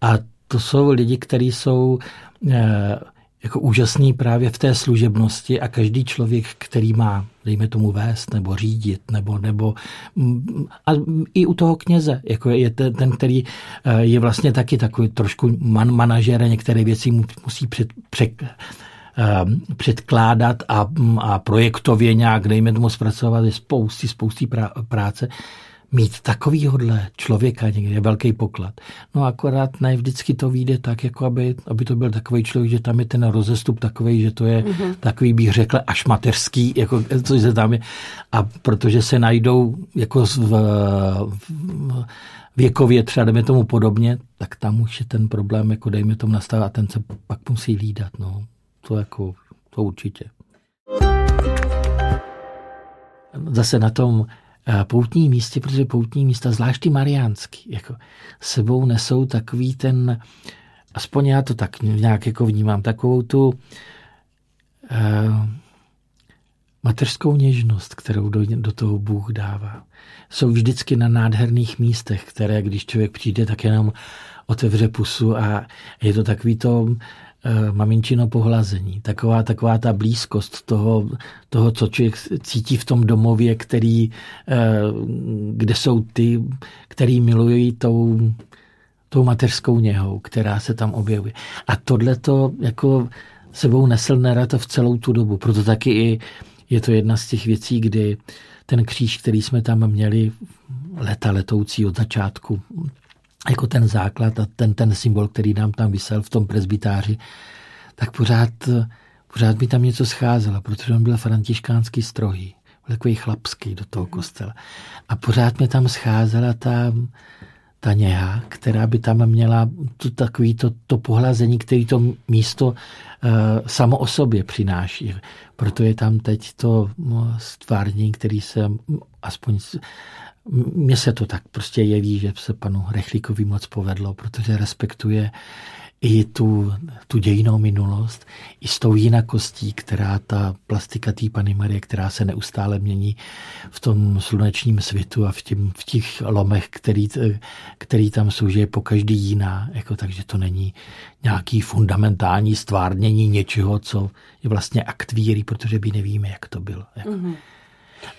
A to jsou lidi, kteří jsou eh, jako úžasný právě v té služebnosti a každý člověk, který má, dejme tomu vést nebo řídit, nebo, nebo a i u toho kněze, jako je ten, ten který eh, je vlastně taky takový trošku man, manažer, některé věci musí před, před, předkládat a, a projektově nějak, dejme tomu, zpracovat je spousty, spousty práce mít takovýhodle člověka někde je velký poklad. No akorát ne vždycky to vyjde tak, jako aby, aby to byl takový člověk, že tam je ten rozestup takový, že to je mm-hmm. takový, bych řekl, až mateřský, jako, co se tam je. A protože se najdou jako v, v, věkově třeba jdeme tomu podobně, tak tam už je ten problém, jako dejme tomu nastavit a ten se pak musí lídat. No. To jako, to určitě. Zase na tom poutní místě, protože poutní místa, zvlášť ty mariánský, jako sebou nesou takový ten, aspoň já to tak nějak jako vnímám, takovou tu uh, mateřskou něžnost, kterou do, do toho Bůh dává. Jsou vždycky na nádherných místech, které, když člověk přijde, tak jenom otevře pusu a je to takový to eh, maminčino pohlazení, taková, taková ta blízkost toho, toho, co člověk cítí v tom domově, který, eh, kde jsou ty, který milují tou, tou mateřskou něhou, která se tam objevuje. A tohle to jako sebou nesl v celou tu dobu. Proto taky i je to jedna z těch věcí, kdy ten kříž, který jsme tam měli leta letoucí od začátku, jako ten základ a ten, ten symbol, který nám tam vysel v tom prezbytáři, tak pořád, pořád mi tam něco scházelo, protože on byl františkánský strohý, byl takový chlapský do toho kostela. A pořád mi tam scházela ta, ta něha, která by tam měla to, takový to, to pohlazení, který to místo uh, samo o sobě přináší. Proto je tam teď to stvárnění, který se aspoň mně se to tak prostě jeví, že se panu Rechlíkovi moc povedlo, protože respektuje i tu, tu dějinou minulost, i s tou jinakostí, která ta plastika té Pany Marie, která se neustále mění v tom slunečním světu a v, tím, v těch lomech, který, který tam jsou, že je po každý jiná. Jako, takže to není nějaký fundamentální stvárnění něčeho, co je vlastně akt víry, protože by nevíme, jak to bylo. Jako. Mm-hmm.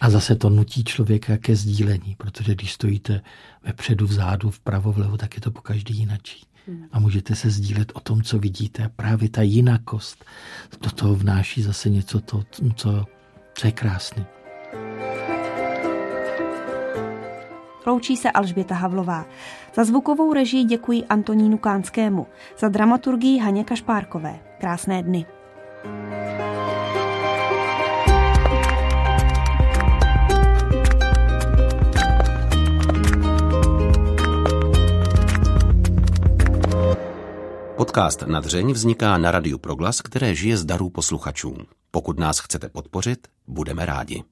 A zase to nutí člověka ke sdílení, protože když stojíte vepředu, vzadu, vpravo, vlevo, tak je to po každý jinačí. Hmm. A můžete se sdílet o tom, co vidíte. A právě ta jinakost do toho vnáší zase něco, to, co, co je krásné. Loučí se Alžběta Havlová. Za zvukovou režii děkuji Antonínu Kánskému, za dramaturgii Haně Kašpárkové. Krásné dny. Podcast na dřeň vzniká na Radiu Proglas, které žije z darů posluchačů. Pokud nás chcete podpořit, budeme rádi.